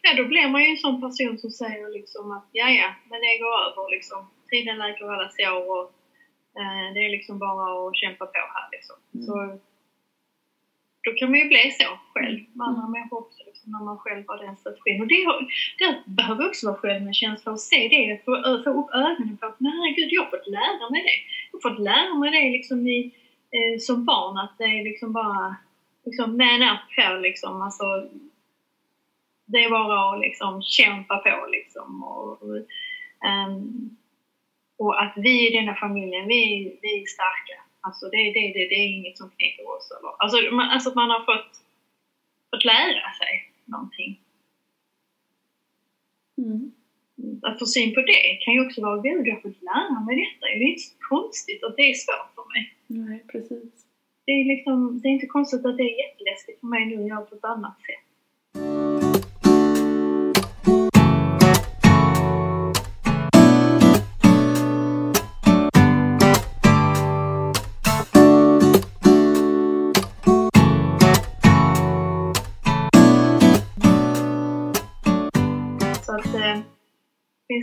Ja, då blir man ju en sån person som säger liksom att ja, ja, men det går över liksom. Tiden läker alla sår och eh, det är liksom bara att kämpa på här liksom. Mm. Så då kan man ju bli så själv med andra mm. människor också, liksom, när man själv har den strategin. Och det, det behöver också vara självmedkänsla och se det, få, få upp ögonen på att nej gud, jag har fått lära mig det. Jag har fått lära mig det liksom i, eh, som barn, att det är liksom bara liksom man up på liksom, alltså det är bara att liksom kämpa på liksom och, och, um, och att vi i denna familjen, vi, vi är starka Alltså det, det, det, det är inget som knäcker oss. Eller, alltså, man, alltså att man har fått, fått lära sig någonting. Mm. Att få syn på det kan ju också vara, gud jag har fått lära mig detta. Det är inte så konstigt att det är svårt för mig. Nej, precis. Det är, liksom, det är inte konstigt att det är jätteläskigt för mig nu att göra på ett annat sätt.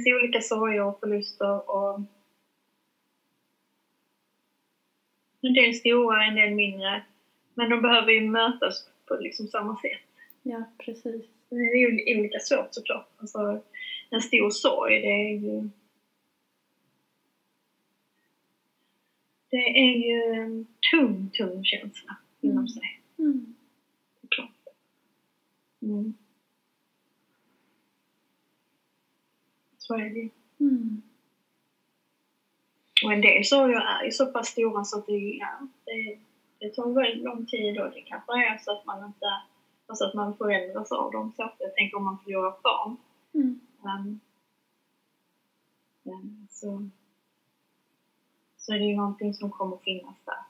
Finns olika sorger och förluster och en del stora, en del mindre. Men de behöver ju mötas på liksom samma sätt. Ja, precis. Det är ju olika svårt såklart. Alltså, en stor sorg. Det är ju... Det är ju en tung, tung känsla inom Mm. sig. Mm. Såklart. Mm. Så är det. Mm. Och en del sorger är ju så pass stora så att det, ja, det, det tar väldigt lång tid och det kanske är så att man inte, alltså att man förändras av dem. Så jag tänker om man förlorar barn. Mm. Um, men så, så är det ju någonting som kommer finnas där.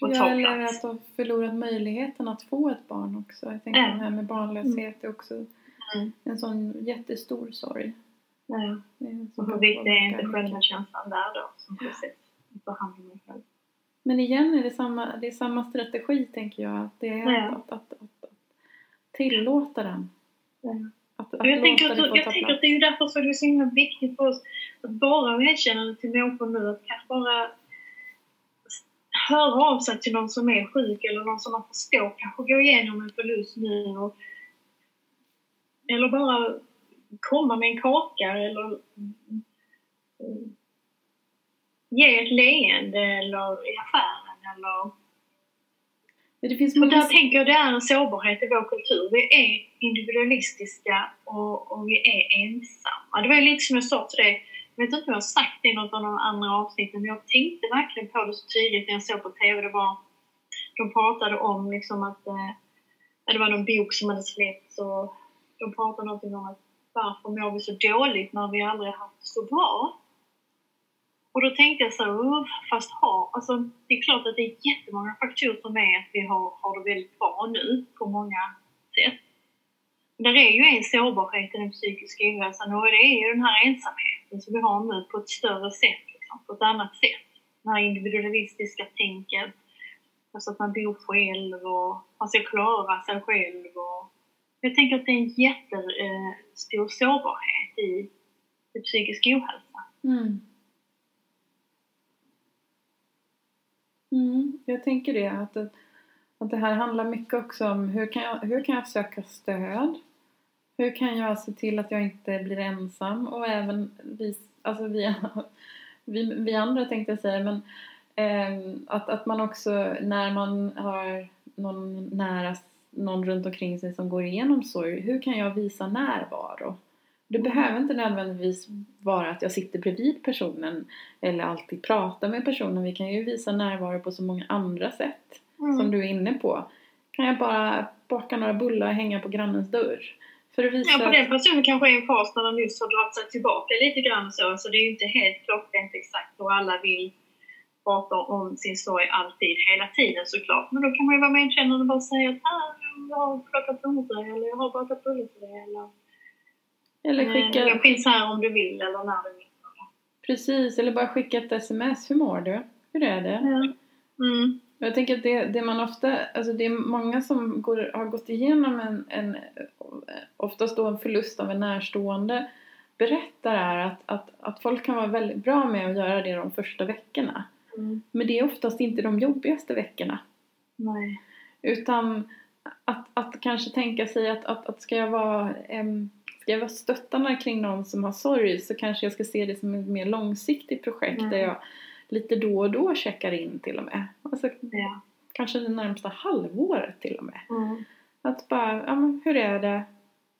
Och Ja, eller att ha förlorat möjligheten att få ett barn också. Jag tänker Ja. det här med barnlöshet är också Mm. en sån jättestor sorg. Är en Och hur viktig är inte själva känslan där då, som process? Att ta hand om mig själv. Men igen är det samma, det är samma strategi tänker jag. Att det är Ja. att, att, att, att, tillåta den. Ja. Att, att Jag tänker, att, jag tänker att det är därför så är det så himla viktigt för oss att bara erkänna till människor nu, att kanske bara höra av sig till någon som är sjuk eller någon som man förstår kanske går igenom en förlust nu och, eller bara komma med en kaka eller ge ett leende eller i affären eller Men det finns för många... där tänker jag det är en sårbarhet i vår kultur. Vi är individualistiska och, och vi är ensamma. Det var lite som jag sa till dig, jag vet inte om jag har sagt det i något av de andra avsnitten, men jag tänkte verkligen på det så tydligt när jag såg på TV. Det var, de pratade om liksom att eh, det var någon bok som hade släppts och de pratade någonting om att varför mår vi så dåligt när vi aldrig haft det så bra? Och då tänkte jag så här, fast ha, alltså det är klart att det är jättemånga faktorer som är att vi har, har det väldigt bra nu på många sätt. Men det är ju en sårbarhet i den psykiska ohälsan och det är ju den här ensamheten som vi har nu på ett större sätt, liksom, på ett annat sätt. Det här individualistiska tänket, alltså att man bor själv och man ska klara sig själv. Och jag tänker att det är en jättestor sårbarhet i, i psykisk ohälsa. Mm. Mm, jag tänker det. Att, det. att det här handlar mycket också om hur kan, jag, hur kan jag söka stöd? Hur kan jag se till att jag inte blir ensam? Och även vi, alltså vi, [laughs] vi, vi andra tänkte jag säga, men eh, att, att man också när man har någon nära, någon runt omkring sig som går igenom sorg, hur kan jag visa närvaro? Det behöver inte nödvändigtvis vara att jag sitter bredvid personen eller alltid pratar med personen. Vi kan ju visa närvaro på så många andra sätt som du är inne på. Kan jag bara baka några bullar och hänga på grannens dörr? För att visa Ja, att- den personen kanske är i en fas när den nyss har dragit sig tillbaka lite grann så, så det är ju inte helt klockrent exakt hur alla vill prata om sin sorg alltid, hela tiden såklart. Men då kan man ju vara medkännande och bara säga att ah, jag har plockat blommor till dig, eller jag har bakat bullar till dig, eller eller skicka, jag finns här om du vill, eller när du vill. precis, eller bara skicka ett sms. Hur mår du? Hur är det? Mm. Jag tänker att det, det man ofta, alltså det är många som går, har gått igenom en, en, oftast då en förlust av en närstående berättar är att, att, att folk kan vara väldigt bra med att göra det de första veckorna. Mm. Men det är oftast inte de jobbigaste veckorna. Nej. Utan att, att kanske tänka sig att, att, att ska jag vara em, Ska jag vara stöttande kring någon som har sorg så kanske jag ska se det som ett mer långsiktigt projekt Mm. där jag lite då och då checkar in till och med. Alltså, Ja. kanske det närmsta halvåret till och med. Mm. Att bara, ja men hur är det?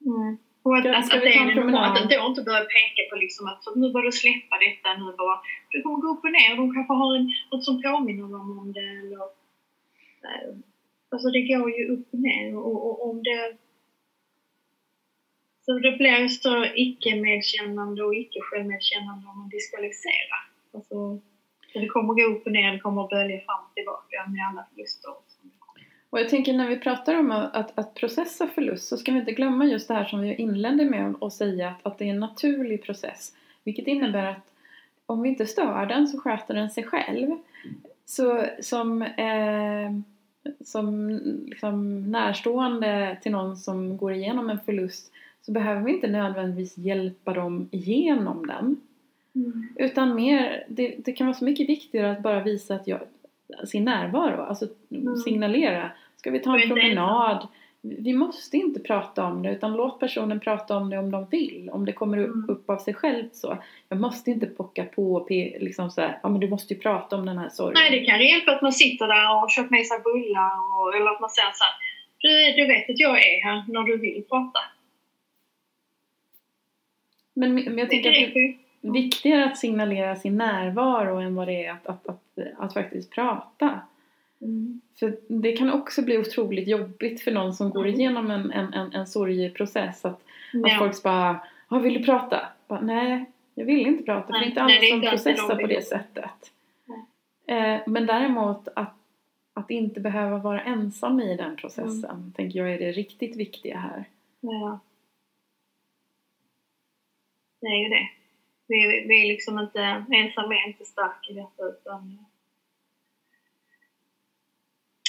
Mm. Och att, Ska- att, ska att vi ta en promenad? att då inte börja peka på liksom att så nu börjar du släppa detta, nu bara, du kommer gå upp och ner, de kanske har en, något som påminner dem om det eller... Alltså det går ju upp och ner och, och om det... Så det blir så icke-medkännande och icke-självmedkännande om man diskvalificerar. Alltså, så det kommer gå upp och ner, det kommer bölja fram och tillbaka med alla förluster. Och jag tänker när vi pratar om att, att, processa förlust så ska vi inte glömma just det här som vi inledde med att säga att, att det är en naturlig process. Vilket innebär att om vi inte stör den så sköter den sig själv. Så som, eh, som liksom närstående till någon som går igenom en förlust så behöver vi inte nödvändigtvis hjälpa dem igenom den. Utan mer, det, det kan vara så mycket viktigare att bara visa att jag, sin närvaro, alltså Mm. signalera. Ska vi ta en promenad? Vi måste inte prata om det utan låt personen prata om det om de vill. Om det kommer upp, Mm. upp av sig självt så. Jag måste inte pocka på och liksom så här, ja men du måste ju prata om den här sorgen. Nej, det kan hjälpa att man sitter där och har köpt med sig bullar och, eller att man säger så här, du, du vet att jag är här när du vill prata. Men, men jag tänker att det är viktigare att signalera sin närvaro än vad det är att, att, att, att faktiskt prata. Mm. För det kan också bli otroligt jobbigt för någon som går igenom en, en, en, en sorgeprocess att, att folk bara ah, vill du prata? Bara, Nej, jag vill inte prata för det är inte alla som processar på det sättet. Eh, men däremot att, att inte behöva vara ensam i den processen Mm. tänker jag är det riktigt viktiga här. Ja. Det är ju det. Vi, vi är liksom inte, ensam är inte stark i detta utan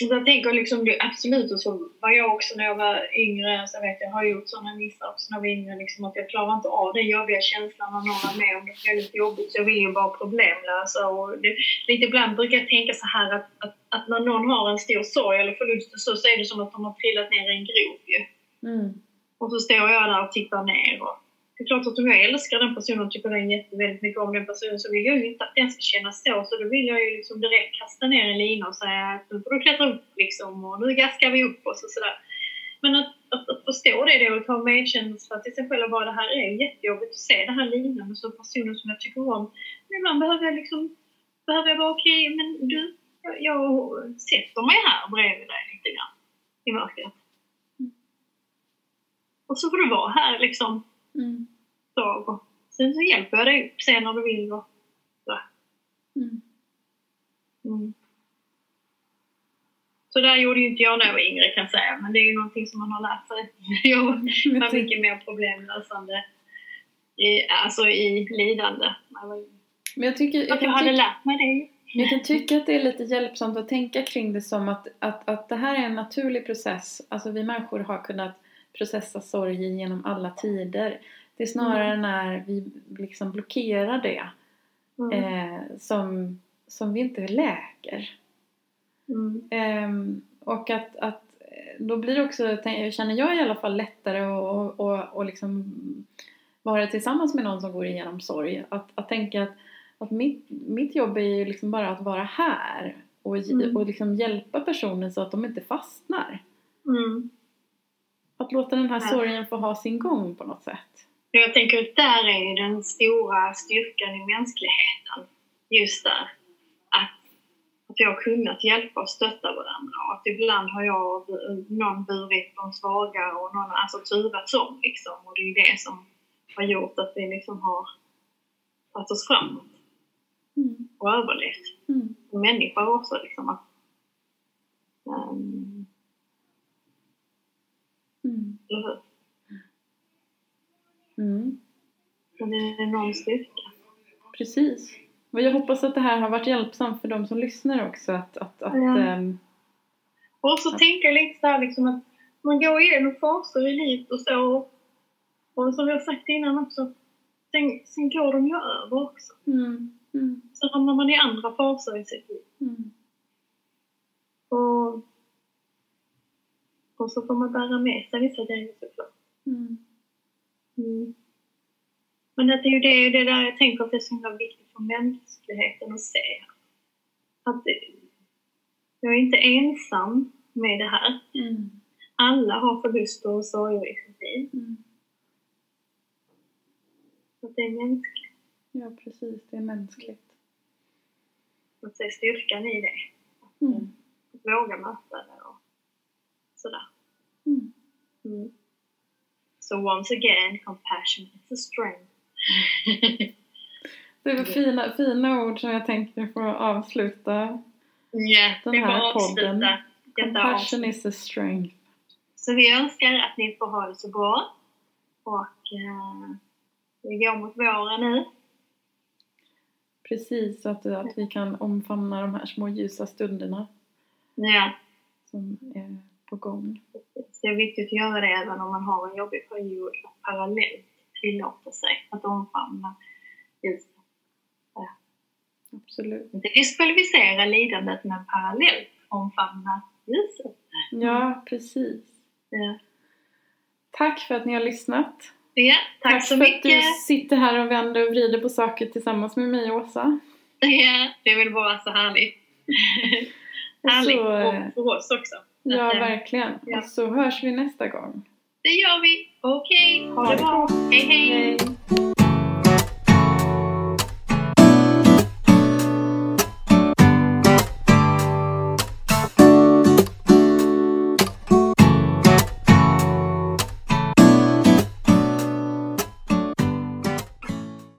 jag tänker liksom det, absolut och så var jag också när jag var yngre, så jag vet jag har gjort sådana missar också när jag var yngre liksom att jag klarar inte av den jobbiga känslan när någon är med om det är väldigt jobbigt så jag vill ju bara problemlösa och det, lite ibland brukar jag tänka så här att, att, att när någon har en stor sorg eller förlust så, så är det som att de har trillat ner i en grop ju. Mm. Och så står jag där och tittar ner. Och det är klart att om jag älskar den personen och tycker den jätte- väldigt mycket om den personen så vill jag ju inte att den ska kännas så. Så då vill jag ju liksom direkt kasta ner en lina och säga att nu får du klättra upp liksom och nu gaskar vi upp oss och sådär. Men att, att, att förstå det då och ta medkänsla till sig själv och bara det här är jättejobbigt att se den här linan och så personen som jag tycker om. Men ibland behöver jag liksom, behöver jag vara okej, men du, jag, jag sätter mig här bredvid dig lite grann i mörkret. Och så får du vara här liksom Mm. och sen så hjälper jag dig upp sen när du vill och så. Mm. Mm. Så där gjorde ju inte jag när jag var yngre kan jag säga, men det är ju någonting som man har lärt sig. [laughs] Jag [laughs] var mycket mer problemlösande i, alltså i lidande. Men jag tycker, jag Att jag hade lärt mig det jag kan tycka att det är lite hjälpsamt att tänka kring det som att, att, att det här är en naturlig process. Alltså vi människor har kunnat processa sorg genom alla tider. Det är snarare när vi liksom blockerar det Mm. eh, som, som vi inte läker. Mm. Ehm, och att, att eh, då blir det också, känner jag i alla fall, lättare att och, och liksom vara tillsammans med någon som går igenom sorg. Att, att tänka att, att mitt, mitt jobb är ju liksom bara att vara här och, Mm. och liksom hjälpa personen så att de inte fastnar. Mm. Att låta den här sorgen få ha sin gång på något sätt. Jag tänker att där är ju den stora styrkan i mänskligheten. Just där. Att, att vi har kunnat hjälpa och stötta varandra. Och att ibland har jag någon burit de svaga och någon alltså turats om liksom. Och det är ju det som har gjort att vi liksom har tagit oss framåt Mm. och överlevt. Mm. Människor också liksom. Att, um. Eller hur? Mm. Så det är en enorm styrka. Precis. Och jag hoppas att det här har varit hjälpsamt för de som lyssnar också. Att, att, att, Ja. ehm, Och så Ja. tänker jag lite så här liksom att man går igenom faser i livet och så. Och som jag sagt innan också, sen, sen går de ju över också. mm, mm, Så hamnar man i andra faser i sitt liv. mm. Och, och så får man bära med sig vissa grejer såklart. Mm. Mm. Men det är ju det, det där jag tänker att det är så himla viktigt för mänskligheten att se. Att jag är inte ensam med det här. Mm. Alla har förluster och sorger i sitt liv. Mm. Att det är mänskligt. Ja, precis. Det är mänskligt. Att se styrkan i det. Mm. Att våga möta det sådär. Mm. Mm. So once again, compassion is a strength. Det var fina, fina ord som jag tänkte få avsluta Ja, Den här podden. Compassion is a strength. Så vi önskar att ni får ha det så bra. Och eh, vi går mot våren nu. Precis, så att, att vi kan omfamna de här små ljusa stunderna Ja, som är på gång. det är viktigt att göra det även om man har en jobbig period. Att parallellt tillåta sig att omfamna ljuset. Absolut. Inte diskvalificera lidandet men parallellt omfamna ljuset. Ja, precis. Ja. Tack för att ni har lyssnat. ja, tack, så för mycket. att du sitter här och vänder och vrider på saker tillsammans med mig och Åsa. Ja, det är väl bara så härligt. Härligt och för oss också. Ja, Att, eh, verkligen. ja. Och så hörs vi nästa gång. Det gör vi. Okej, ha det bra. Hej hej. Hej.